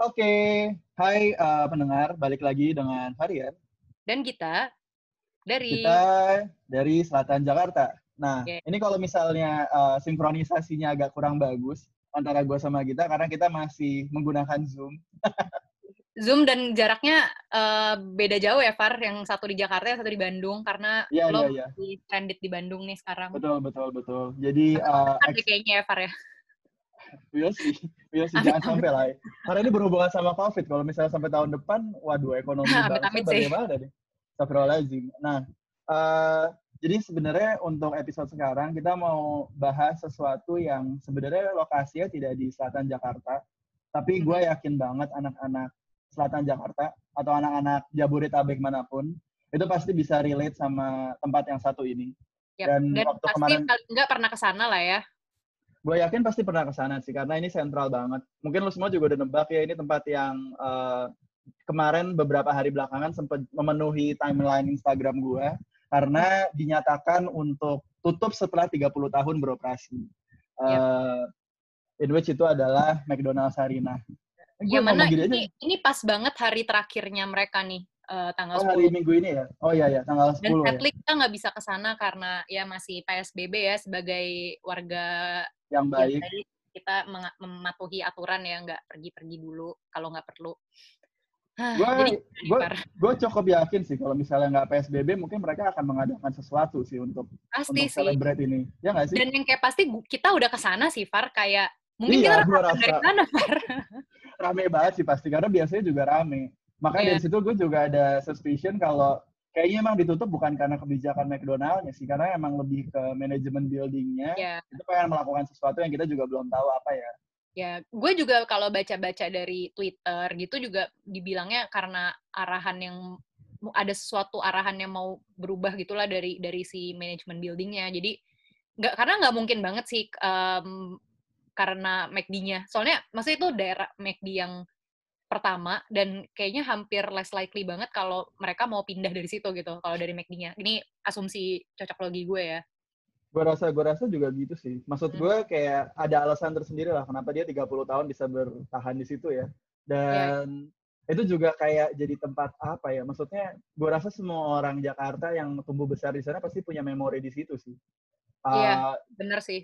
Oke, hai uh, pendengar, balik lagi dengan Varian. Dan kita dari Kita dari Selatan Jakarta. Nah, Oke. ini kalau misalnya uh, sinkronisasinya agak kurang bagus antara gue sama kita karena kita masih menggunakan Zoom. Zoom dan jaraknya eh, beda jauh ya, Far. Yang satu di Jakarta, yang satu di Bandung. Karena Iya, lo iya, iya. di stranded di Bandung nih sekarang. Betul, betul, betul. Jadi, uh, kayaknya ya, Far ya. We'll see. We'll see. Jangan sampai lah. ya. Karena ini berhubungan sama COVID. Kalau misalnya sampai tahun depan, waduh, ekonomi Amit-amit sih. bagaimana nih? Astagfirullahaladzim. Nah, eh, jadi sebenarnya untuk episode sekarang kita mau bahas sesuatu yang sebenarnya lokasinya tidak di selatan Jakarta, tapi gue yakin banget anak-anak selatan Jakarta atau anak-anak Jabodetabek mana pun itu pasti bisa relate sama tempat yang satu ini. Dan Dan, waktu pasti kemarin- paling nggak pernah ke sana lah ya. Gue yakin pasti pernah ke sana sih, karena ini sentral banget. Mungkin lu semua juga udah nebak ya, ini tempat yang eh, kemarin beberapa hari belakangan sempat memenuhi timeline Instagram gue, karena dinyatakan untuk tutup setelah 30 tahun beroperasi. Eh, in which itu adalah McDonald's gua Yang mana aja. ini, ini pas banget hari terakhirnya mereka nih, eh, tanggal Oh, hari 10. Minggu ini ya? Oh iya ya, tanggal 10 Dan ya. sadly kita nggak bisa ke sana karena ya masih PSBB ya sebagai warga Yang yang baik. baik. Kita mematuhi aturan ya nggak pergi-pergi dulu kalau nggak perlu. Far, Gue cukup yakin sih kalau misalnya nggak PSBB, mungkin mereka akan mengadakan sesuatu sih untuk pasti untuk sih. celebrate ini. Ya nggak sih? Dan yang kayak pasti kita udah ke sana sih, Far. Kayak mungkin Iya, kita gua rasa dari rasa. sana, Far. rame banget sih pasti karena biasanya juga rame. Makanya Iya. dari situ gue juga ada suspicion kalau kayaknya emang ditutup bukan karena kebijakan McDonald-nya sih, karena emang lebih ke manajemen building-nya. ya, Itu pengen melakukan sesuatu yang kita juga belum tahu apa ya. ya. Gue juga kalau baca-baca dari Twitter gitu juga dibilangnya karena arahan yang ada sesuatu arahan yang mau berubah gitulah dari dari si manajemen buildingnya. Jadi nggak karena nggak mungkin banget sih em, karena McD-nya. Soalnya maksudnya itu daerah McD yang pertama dan kayaknya hampir less likely banget kalau mereka mau pindah dari situ gitu kalau dari McD-nya. Ini asumsi cocok logi gue ya. Gue rasa gue rasa juga gitu sih. Maksud Hmm. gue kayak ada alasan tersendiri lah kenapa dia 30 tahun bisa bertahan di situ ya. Dan itu juga kayak jadi tempat apa ya? Maksudnya gue rasa semua orang Jakarta yang tumbuh besar di sana pasti punya memori di situ sih. Iya. Uh, Bener sih.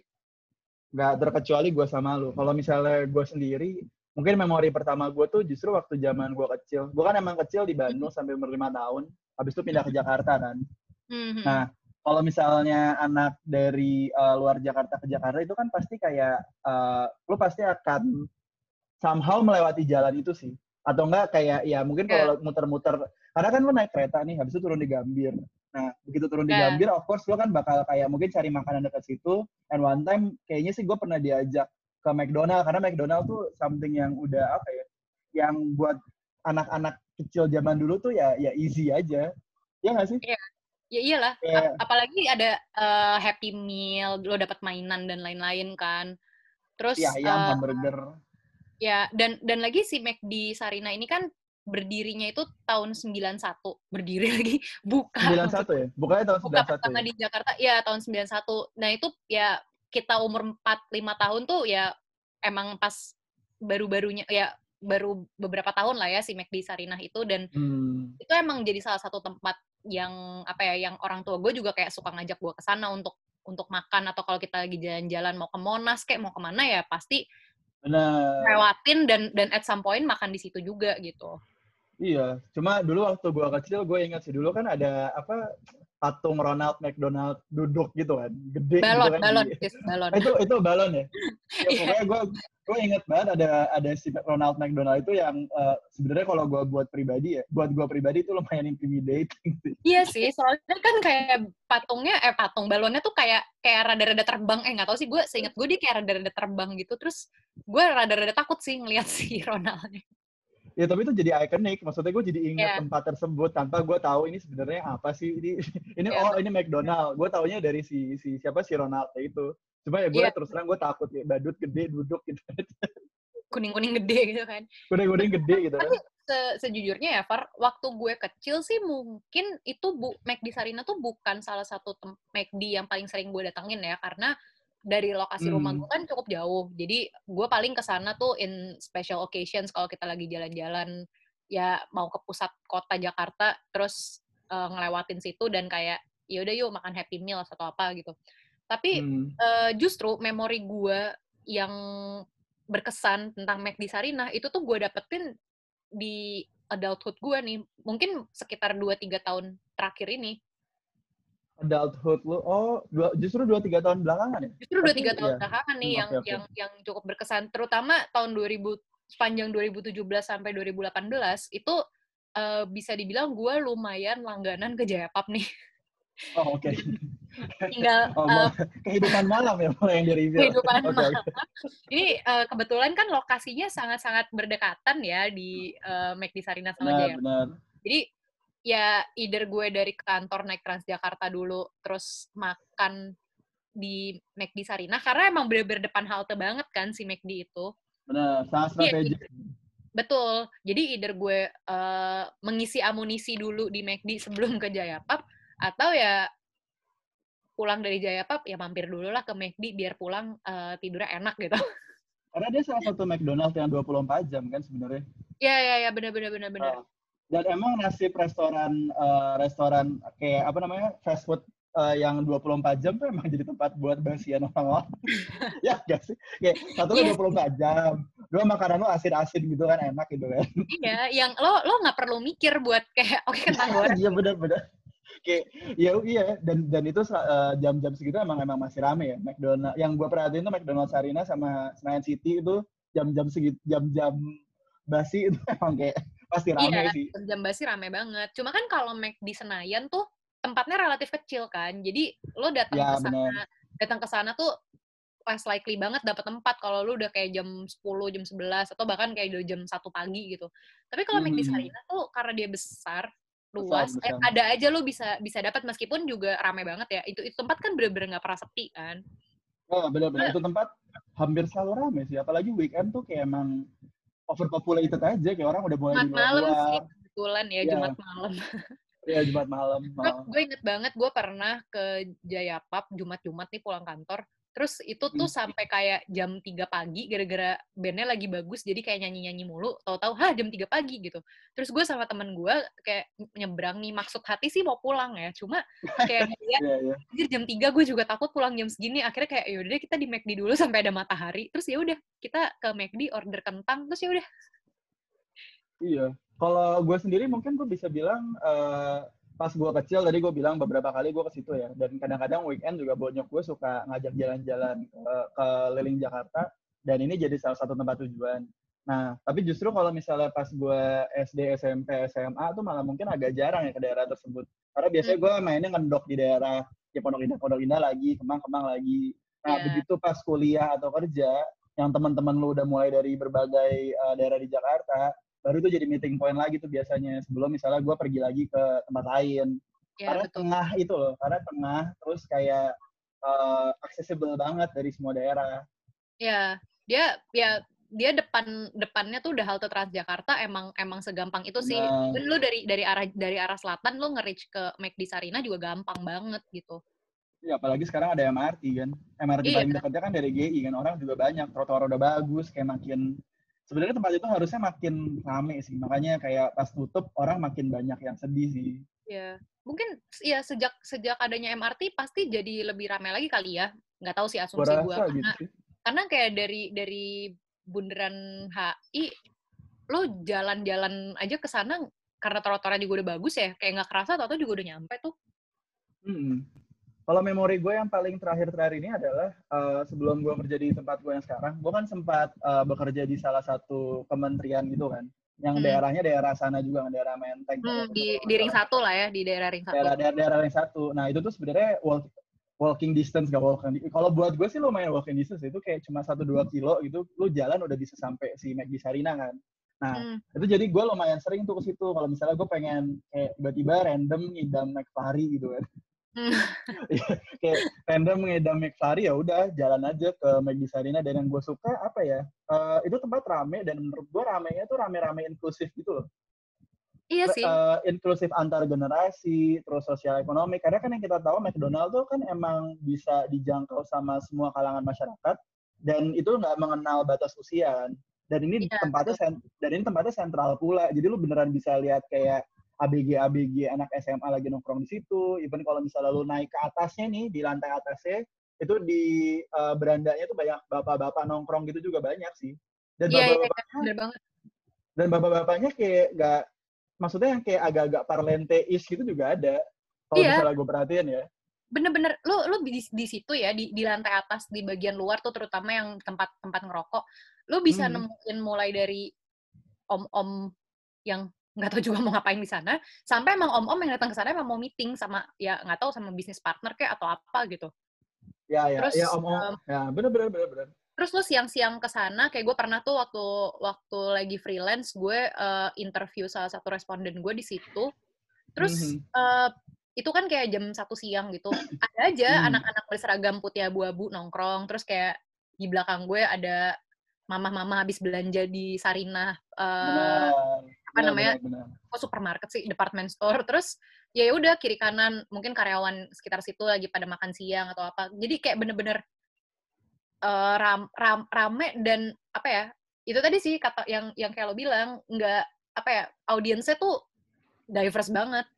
nggak terkecuali gue sama lu. Kalau misalnya gue sendiri, mungkin memori pertama gue tuh justru waktu zaman gue kecil. Gue kan emang kecil di Bandung sampai umur lima tahun. Habis itu pindah ke Jakarta kan. Mhm. Nah, kalau misalnya anak dari uh, luar Jakarta ke Jakarta itu kan pasti kayak uh, lu pasti akan somehow melewati jalan itu sih. Atau enggak kayak ya mungkin kalau muter-muter karena kan lu naik kereta nih habis itu turun di Gambir. Nah, begitu turun di Ya. Gambir of course lu kan bakal kayak mungkin cari makanan dekat situ and one time kayaknya sih gue pernah diajak ke McDonald karena McDonald tuh something yang udah apa ya yang buat anak-anak kecil zaman dulu tuh ya ya easy aja. Ya nggak sih? Ya iyalah, Kayak- Ap- apalagi ada eh, Happy Meal, lo dapat mainan dan lain-lain kan. Terus Ya ayam, eh, hamburger. ya dan dan lagi si McD Sarina ini kan berdirinya itu tahun 91. Berdiri lagi buka. 91 ya? Bukannya tahun Buka 91 pertama ya? di Jakarta ya tahun 91. Nah, itu ya kita umur 4 5 tahun tuh ya emang pas baru-barunya ya baru beberapa tahun lah ya si McD Sarinah itu dan Hmm. itu emang jadi salah satu tempat yang apa ya yang orang tua gue juga kayak suka ngajak gue ke sana untuk untuk makan atau kalau kita lagi jalan-jalan mau ke Monas kayak mau ke mana ya pasti Benar. lewatin dan dan at some point makan di situ juga gitu. Iya. Cuma dulu waktu gua kecil gue ingat sih dulu kan ada apa patung Ronald McDonald duduk gitu kan, gede Balon, gitu kan. balon, di- sis, balon. itu itu balon ya. ya Iya. pokoknya gue gue inget banget ada ada si Ronald McDonald itu yang eh, sebenarnya kalau gue buat pribadi ya, buat gue pribadi itu lumayan intimidating sih. Iya sih, soalnya kan kayak patungnya, eh patung balonnya tuh kayak kayak rada-rada terbang. Eh nggak tahu sih, gue seingat gue dia kayak rada-rada terbang gitu. Terus gue rada-rada takut sih ngeliat si Ronaldnya. Ya tapi itu jadi ikonik, maksudnya gue jadi ingat Iya. tempat tersebut tanpa gue tahu ini sebenarnya apa sih ini ini Iya. oh ini McDonald, gue taunya dari si si siapa si Ronald itu. Cuma ya gue Iya. terus terang gue takut ya badut gede duduk gitu, Kuning-kuning gede gitu kan. kuning-kuning gede gitu kan. Se- sejujurnya ya, Far, waktu gue kecil sih mungkin itu bu McD Sarina tuh bukan salah satu McD yang paling sering gue datengin ya, karena dari lokasi rumah Hmm. gue kan cukup jauh. Jadi gue paling ke sana tuh in special occasions kalau kita lagi jalan-jalan ya mau ke pusat kota Jakarta terus eh, ngelewatin situ dan kayak ya udah yuk makan happy meal atau apa gitu. Tapi Hmm. eh, justru memori gue yang berkesan tentang McD Sarina itu tuh gue dapetin di adulthood gue nih. Mungkin sekitar 2-3 tahun terakhir ini. Adulthood lu, oh dua, justru dua tiga tahun belakangan ya? Justru dua tiga tahun iya. belakangan nih Hmm, yang oke. yang yang cukup berkesan, terutama tahun 2000 sepanjang 2017 sampai 2018 itu eh, bisa dibilang gue lumayan langganan ke Jayapap nih. Oh oke. Tinggal Oh, ma- kehidupan malam ya mulai yang review. kehidupan Oke, malam. oke. Ini eh, kebetulan kan lokasinya sangat-sangat berdekatan ya di eh, McD Sarina sama Benar, Jayapap. benar. Jadi ya either gue dari kantor naik Transjakarta dulu terus makan di McD Sarina karena emang bener-bener depan halte banget kan si McD itu. Benar, sangat Iya, strategis. Betul. Jadi either gue eh, mengisi amunisi dulu di McD sebelum ke Jayapap atau ya pulang dari Jayapap ya mampir dulu lah ke McD biar pulang eh, tidurnya enak gitu. Karena dia salah satu McDonald's yang 24 jam kan sebenarnya. ya ya ya benar benar benar benar. Ah. Dan emang nasib restoran eh, restoran kayak apa namanya fast food eh, yang 24 jam tuh emang jadi tempat buat basian orang-orang. ya gak sih? Kayak satu lu Iya. 24 jam, dua makanan lu asin-asin gitu kan enak gitu kan. Iya, yang lo lo nggak perlu mikir buat kayak oke kentang goreng. Iya benar-benar. Kayak ya iya dan dan itu eh, jam-jam segitu emang emang masih rame ya McDonald. Yang gue perhatiin tuh McDonald's Arena sama Senayan City itu jam-jam segitu jam-jam basi itu emang kayak pasti rame Iya, sih. jam basi rame banget. Cuma kan kalau Mac di Senayan tuh tempatnya relatif kecil kan. Jadi lo datang Ya, ke sana, datang ke sana tuh less likely banget dapat tempat kalau lu udah kayak jam 10, jam 11 atau bahkan kayak udah jam 1 pagi gitu. Tapi kalau Mac di. Sarina tuh karena dia besar, luas, eh, besar. ada aja lo bisa bisa dapat meskipun juga rame banget ya. Itu itu tempat kan bener-bener nggak pernah sepi kan. Oh, benar-benar Nah. itu tempat hampir selalu rame sih. Apalagi weekend tuh kayak emang overpopulated aja kayak orang udah mulai Jumat malam sih kebetulan ya Iya. Jumat malam. Ya Jumat malam. Gue Oh. gue inget banget gue pernah ke Jayapap Jumat-Jumat nih pulang kantor. Terus itu tuh Hmm. sampai kayak jam 3 pagi gara-gara bandnya lagi bagus jadi kayak nyanyi-nyanyi mulu. Tahu-tahu hah jam 3 pagi gitu. Terus gue sama temen gue kayak nyebrang nih maksud hati sih mau pulang ya. Cuma kayak Iya, iya. anjir jam 3 gue juga takut pulang jam segini. Akhirnya kayak yaudah deh kita di McD dulu sampai ada matahari. Terus ya udah kita ke McD order kentang terus ya udah Iya. Kalau gue sendiri mungkin gue bisa bilang eh, pas gue kecil tadi gue bilang beberapa kali gue ke situ ya. Dan kadang-kadang weekend juga bonyok gue suka ngajak jalan-jalan ke, ke liling Jakarta. Dan ini jadi salah satu tempat tujuan. Nah, tapi justru kalau misalnya pas gue SD, SMP, SMA tuh malah mungkin agak jarang ya ke daerah tersebut. Karena biasanya gue mainnya ngendok di daerah ya Pondok Indah, Pondok Indah lagi, Kemang-Kemang lagi. Nah, Iya. begitu pas kuliah atau kerja, yang teman-teman lu udah mulai dari berbagai eh, daerah di Jakarta, baru itu jadi meeting point lagi tuh biasanya sebelum misalnya gue pergi lagi ke tempat lain ya karena betul. tengah itu loh karena tengah terus kayak uh, accessible banget dari semua daerah Ya, dia ya dia depan depannya tuh udah halte Transjakarta emang emang segampang itu sih. Even lu dari dari arah dari arah selatan lu nge-reach ke McD Sarina juga gampang banget gitu. ya apalagi sekarang ada MRT kan MRT Iya. paling dekatnya kan dari GI kan orang juga banyak trotoar udah bagus kayak makin sebenarnya tempat itu harusnya makin rame sih. Makanya kayak pas tutup orang makin banyak yang sedih sih. Ya, mungkin ya sejak sejak adanya MRT pasti jadi lebih ramai lagi kali ya. Nggak tahu sih asumsi gue karena gitu karena kayak dari dari bundaran HI lo jalan-jalan aja ke sana karena trotoarnya juga udah bagus ya. Kayak nggak kerasa atau juga udah nyampe tuh. Mm-mm. Kalau memori gue yang paling terakhir-terakhir ini adalah eh, sebelum gue kerja di tempat gue yang sekarang, gue kan sempat eh, bekerja di salah satu kementerian gitu kan, yang Hmm. daerahnya daerah sana juga, daerah Menteng. Hmm, di di ring satu lah ya di daerah ring satu Daerah, daerah, daerah yang satu. Nah itu tuh sebenarnya walk- walking distance gak walking. Kalau buat gue sih lumayan walking distance itu kayak cuma 1-2 kilo gitu, lu jalan udah bisa sampai si McD Sarina kan. Nah Hmm. itu jadi gue lumayan sering tuh ke situ. Kalau misalnya gue pengen kayak tiba-tiba random ngidam McFlurry gitu kan. Hmm. kayak random ngedam McFlurry ya udah jalan aja ke McD Sarina dan yang gue suka apa ya eh, itu tempat rame dan menurut gue ramenya tuh rame-rame inklusif gitu loh Iya sih. Uh, inklusif antar generasi, terus sosial ekonomi. Karena kan yang kita tahu McDonald tuh kan emang bisa dijangkau sama semua kalangan masyarakat dan itu nggak mengenal batas usia kan. Dan ini ya, tempatnya dan ini tempatnya sentral pula. Jadi lu beneran bisa lihat kayak ABG ABG anak SMA lagi nongkrong di situ. Even kalau misalnya lu naik ke atasnya nih di lantai atasnya itu di uh, berandanya tuh banyak bapak-bapak nongkrong gitu juga banyak sih. Dan iya, iya, bapak-bapaknya ya, dan bapak-bapaknya kayak nggak maksudnya yang kayak agak-agak parlente is gitu juga ada. Kalau iya. misalnya gue perhatiin ya. Bener-bener, lu lu di, di situ ya, di, di lantai atas, di bagian luar tuh terutama yang tempat-tempat ngerokok, lu bisa hmm. nemuin mulai dari om-om yang nggak tahu juga mau ngapain di sana, sampai emang om-om yang datang ke sana emang mau meeting sama ya nggak tahu sama bisnis partner kayak atau apa gitu. Ya ya, Terus, ya om-om, um, ya bener bener bener bener terus lu siang-siang ke sana kayak gue pernah tuh waktu waktu lagi freelance gue uh, interview salah satu responden gue di situ terus mm -hmm. uh, itu kan kayak jam satu siang gitu ada aja mm. anak-anak berseragam putih abu-abu nongkrong terus kayak di belakang gue ada mama-mama habis belanja di Sarinah uh, apa benar, namanya benar, benar. oh supermarket sih department store. Terus ya udah kiri kanan mungkin karyawan sekitar situ lagi pada makan siang atau apa. Jadi kayak bener-bener uh, ram, ram, rame dan apa ya itu tadi sih kata yang yang kayak lo bilang nggak apa ya audiensnya tuh diverse banget.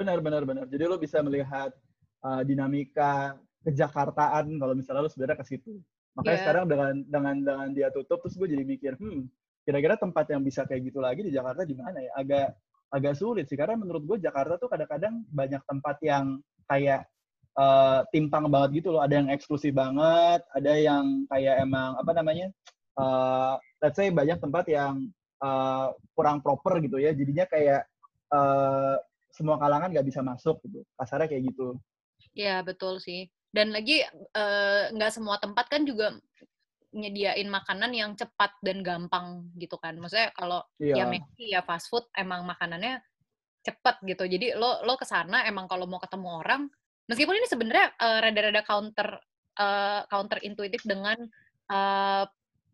Benar benar benar. Jadi lo bisa melihat uh, dinamika kejakartaan kalau misalnya lo sebenarnya ke situ. Makanya yeah. sekarang dengan dengan dengan dia tutup terus gue jadi mikir hmm kira-kira tempat yang bisa kayak gitu lagi di Jakarta di mana ya agak agak sulit sih karena menurut gue Jakarta tuh kadang-kadang banyak tempat yang kayak uh, timpang banget gitu loh. Ada yang eksklusif banget, ada yang kayak emang apa namanya, uh, let's say banyak tempat yang uh, kurang proper gitu ya. Jadinya kayak uh, semua kalangan nggak bisa masuk gitu. Kasarnya kayak gitu. Iya betul sih. Dan lagi nggak uh, semua tempat kan juga nyediain makanan yang cepat dan gampang gitu kan. Maksudnya kalau yeah. ya McD ya fast food emang makanannya cepat gitu. Jadi lo lo ke sana emang kalau mau ketemu orang meskipun ini sebenarnya uh, rada-rada counter uh, counter intuitif dengan uh,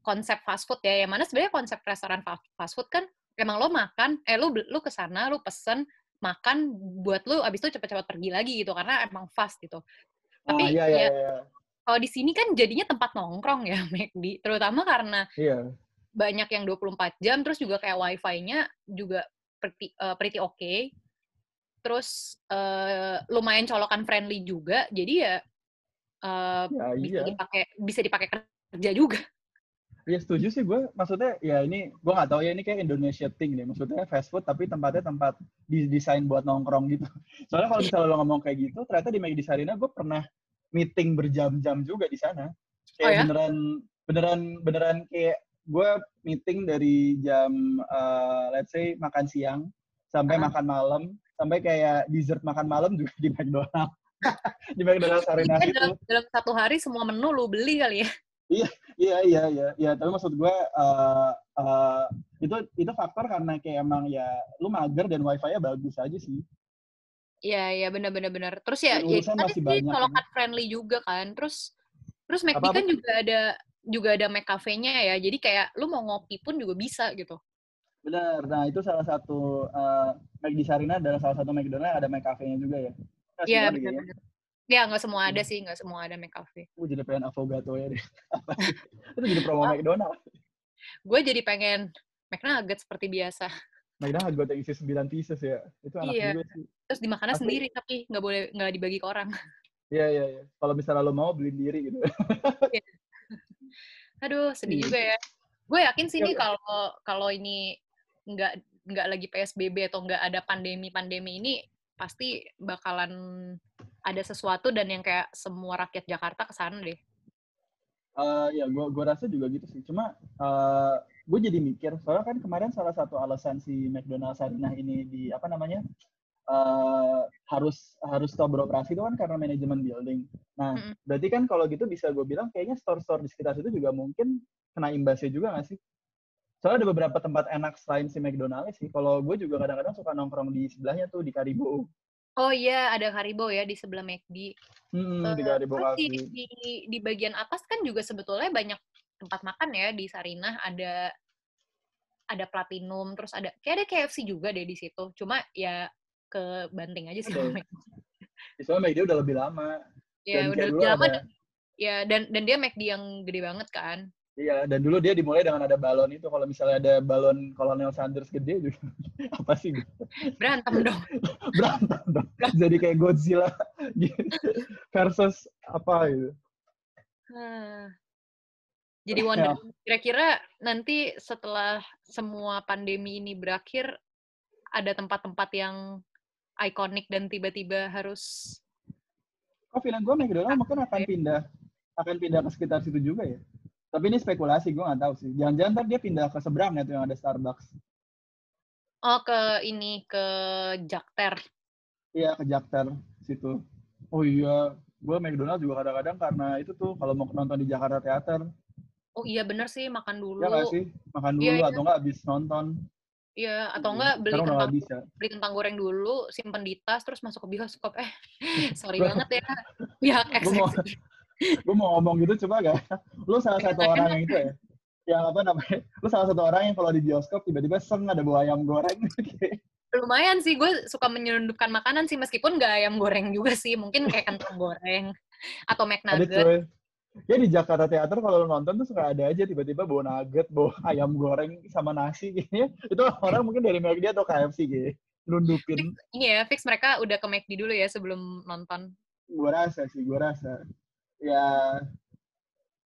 konsep fast food ya yang mana sebenarnya konsep restoran fast food kan emang lo makan eh lo lu ke sana lo pesen makan buat lo abis itu cepat-cepat pergi lagi gitu karena emang fast gitu tapi oh, iya, iya, ya iya. Kalau di sini kan jadinya tempat nongkrong ya McD terutama karena iya. banyak yang 24 jam terus juga kayak wifi-nya juga pretty uh, pretty oke okay terus uh, lumayan colokan friendly juga jadi ya, uh, ya bisa iya. dipakai bisa dipakai kerja juga Iya setuju sih gue. Maksudnya ya ini gue nggak tahu ya ini kayak Indonesia thing deh. Maksudnya fast food tapi tempatnya tempat didesain buat nongkrong gitu. Soalnya kalau misalnya lo ngomong kayak gitu, ternyata di Magdi Sarina gue pernah meeting berjam-jam juga di sana. Kayak oh, ya? beneran beneran beneran kayak gue meeting dari jam uh, let's say makan siang sampai uh -huh. makan malam sampai kayak dessert makan malam juga di McDonald di McDonald Arena itu dalam, dalam satu hari semua menu lu beli kali ya iya iya iya iya ya, tapi maksud gue uh, uh, itu itu faktor karena kayak emang ya lu mager dan wifi-nya bagus aja sih Iya, iya benar-benar benar. Terus ya, ya tadi sih kalau cut friendly juga kan. Terus terus McD kan juga ada juga ada Mac Cafe-nya ya. Jadi kayak lu mau ngopi pun juga bisa gitu. Benar. Nah, itu salah satu uh, di Sarina adalah salah satu McDonald yang ada McCafe-nya juga ya. Iya, benar. Ya, nggak semua ada hmm. sih, nggak semua ada McCafe. Gue jadi pengen avogato ya deh. itu jadi promo oh. McDonald. Gue jadi pengen McNugget seperti biasa. McNugget gue isi 9 pieces ya. Itu anak iya. juga sih. Terus dimakannya sendiri tapi nggak boleh nggak dibagi ke orang. Iya iya iya. Kalau misalnya lo mau beli sendiri gitu. Iya. Aduh, sedih iya. juga ya. Gue yakin sih nih kalau kalau ini nggak nggak lagi PSBB atau nggak ada pandemi-pandemi ini pasti bakalan ada sesuatu dan yang kayak semua rakyat Jakarta ke sana deh. Uh, ya, gue gua rasa juga gitu sih. Cuma uh, eh, gue jadi mikir, soalnya kan kemarin salah satu alasan si McDonald Sarinah ini di apa namanya uh, harus harus stop beroperasi itu kan karena manajemen building. Nah, mm -hmm. berarti kan kalau gitu bisa gue bilang kayaknya store-store di sekitar situ juga mungkin kena imbasnya juga nggak sih? Soalnya ada beberapa tempat enak selain si McDonald sih. Kalau gue juga kadang-kadang suka nongkrong di sebelahnya tuh di Karibo. Oh iya, ada Karibo ya di sebelah McD. Hmm, uh, di Karibo di, di, di bagian atas kan juga sebetulnya banyak tempat makan ya di Sarinah. Ada ada platinum, terus ada kayak ada KFC juga deh di situ. Cuma ya ke Banting aja sih. Ada. Soalnya McD udah lebih lama. ya Dan udah lebih lama. ada- Ya dan dan dia McD yang gede banget kan. Iya, dan dulu dia dimulai dengan ada balon itu. Kalau misalnya ada balon Kolonel Sanders gede juga, apa sih? Berantem dong. Berantem dong. Jadi kayak Godzilla gitu. versus apa gitu. Ah. Jadi wonder, kira-kira nanti setelah semua pandemi ini berakhir, ada tempat-tempat yang ikonik dan tiba-tiba harus Oh, feeling gue McDonald mungkin akan pindah akan pindah ke sekitar situ juga ya. Tapi ini spekulasi, gue nggak tahu sih. Jangan-jangan ntar dia pindah ke seberang ya tuh yang ada Starbucks. oh ke ini ke Jakter. Iya, ke Jakter situ. Oh iya, gue McDonald juga kadang-kadang karena itu tuh kalau mau nonton di Jakarta Theater, Oh iya bener sih makan dulu. ya nggak sih? Makan dulu Iya, iya. atau nggak habis nonton. Iya, atau enggak beli Sekarang udah kentang nggak bisa. beli kentang goreng dulu, simpen di tas terus masuk ke bioskop. Eh, sorry banget ya pihak mau- eksekutif. gue mau ngomong gitu coba gak? Lu salah satu orang yang itu ya? Yang apa namanya? Lu salah satu orang yang kalau di bioskop tiba-tiba seng ada bawa ayam goreng. Lumayan sih gue suka menyelundupkan makanan sih meskipun nggak ayam goreng juga sih, mungkin kayak kentang goreng atau McNugget. Ya di Jakarta Theater kalau lu nonton tuh suka ada aja tiba-tiba bawa nugget, bawa ayam goreng sama nasi kayaknya. Itu orang mungkin dari McD atau KFC kayaknya. Nundupin. Ini ya, fix mereka udah ke McD dulu ya sebelum nonton. Gue rasa sih, gue rasa. Ya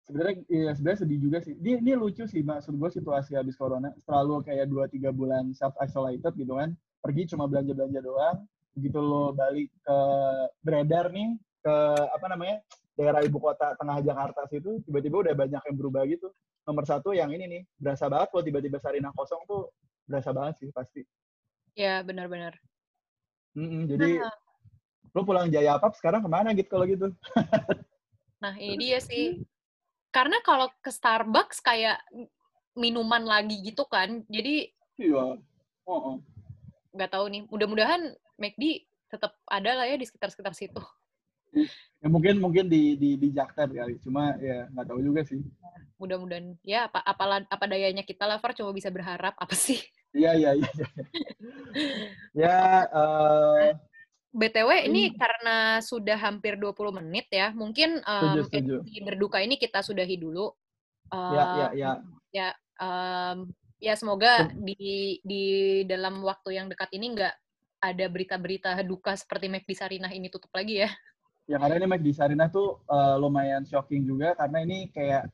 sebenarnya ya sebenarnya sedih juga sih. Ini, ini lucu sih maksud gue situasi habis corona. Selalu kayak 2-3 bulan self isolated gitu kan. Pergi cuma belanja-belanja doang. Begitu lo balik ke beredar nih ke apa namanya daerah ibu kota tengah Jakarta situ tiba-tiba udah banyak yang berubah gitu. Nomor satu yang ini nih berasa banget kalau tiba-tiba Sarinah kosong tuh berasa banget sih pasti. Ya, benar-benar. Mm-mm, jadi Nah, lo pulang Jaya Apap sekarang ke mana gitu kalau gitu? nah ini dia sih. Karena kalau ke Starbucks kayak minuman lagi gitu kan, jadi Iya. Oh, oh. nggak tahu nih. Mudah-mudahan McD tetap ada lah ya di sekitar-sekitar situ. Ya mungkin mungkin di di di Jakter kali. Cuma ya nggak tahu juga sih. Mudah-mudahan ya apa apalah apa dayanya kita lah, Far cuma bisa berharap apa sih. Iya iya iya. iya. ya eh BTW ini Hmm. karena sudah hampir 20 menit ya, mungkin Setuju, setuju. edisi berduka ini kita sudahi dulu. ya ya Em, ya. ya em, ya semoga di di dalam waktu yang dekat ini nggak ada berita-berita duka seperti McD Sarinah ini tutup lagi ya. Ya karena ini McD Sarinah tuh eh, lumayan shocking juga karena ini kayak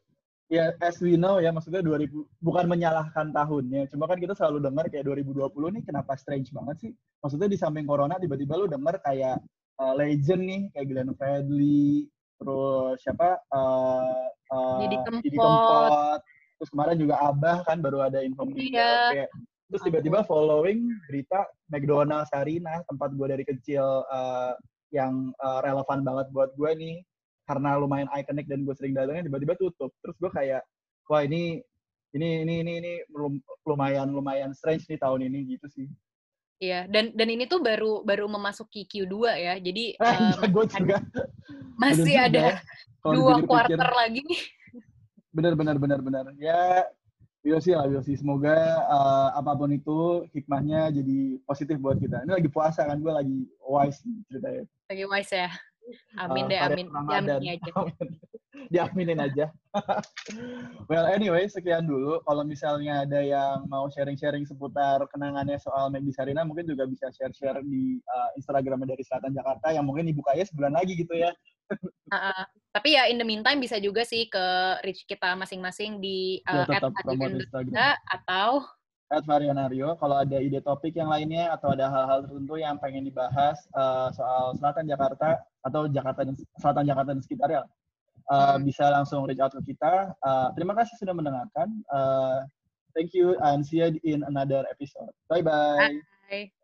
ya as we know ya maksudnya 2000 bukan menyalahkan tahunnya cuma kan kita selalu dengar kayak 2020 nih kenapa strange banget sih maksudnya di samping corona tiba-tiba lu denger kayak eh, legend nih kayak Glenn Fredly terus siapa eh eh, Didi Didi Kempot. Kempot terus kemarin juga Abah kan baru ada info Iya. kayak terus tiba-tiba following berita McDonald Sarinah tempat gue dari kecil eh, yang eh, relevan banget buat gue nih karena lumayan ikonik dan gue sering datangnya tiba-tiba tutup terus gue kayak wah ini ini ini ini ini lum- lumayan lumayan strange nih tahun ini gitu sih Iya, dan dan ini tuh baru baru memasuki Q2 ya. Jadi eh, em, gue juga masih bener ada ya, dua quarter lagi nih. benar benar benar benar ya we'll see lah we'll see semoga eh, apa pun itu hikmahnya jadi positif buat kita ini lagi puasa kan gue lagi wise nih ceritanya Lagi wise ya. Amin Eh, deh, amin. Ramadan. Diamini aja. diaminin aja well anyway sekian dulu kalau misalnya ada yang mau sharing-sharing seputar kenangannya soal Magdi Sarina mungkin juga bisa share-share di uh, Instagramnya dari Selatan Jakarta yang mungkin dibukanya sebulan lagi gitu ya Uh, tapi ya in the meantime bisa juga sih ke reach kita masing-masing di Ya, uh, tetap Adrian Instagram. Dutta atau at Varionario. Kalau ada ide topik yang lainnya atau ada hal-hal tertentu yang pengen dibahas uh, soal Selatan Jakarta atau Jakarta dan Selatan Jakarta dan sekitarnya, uh, Hmm. bisa langsung reach out ke kita. Uh, terima kasih sudah mendengarkan. Uh, thank you and see you in another episode. Bye bye. Bye.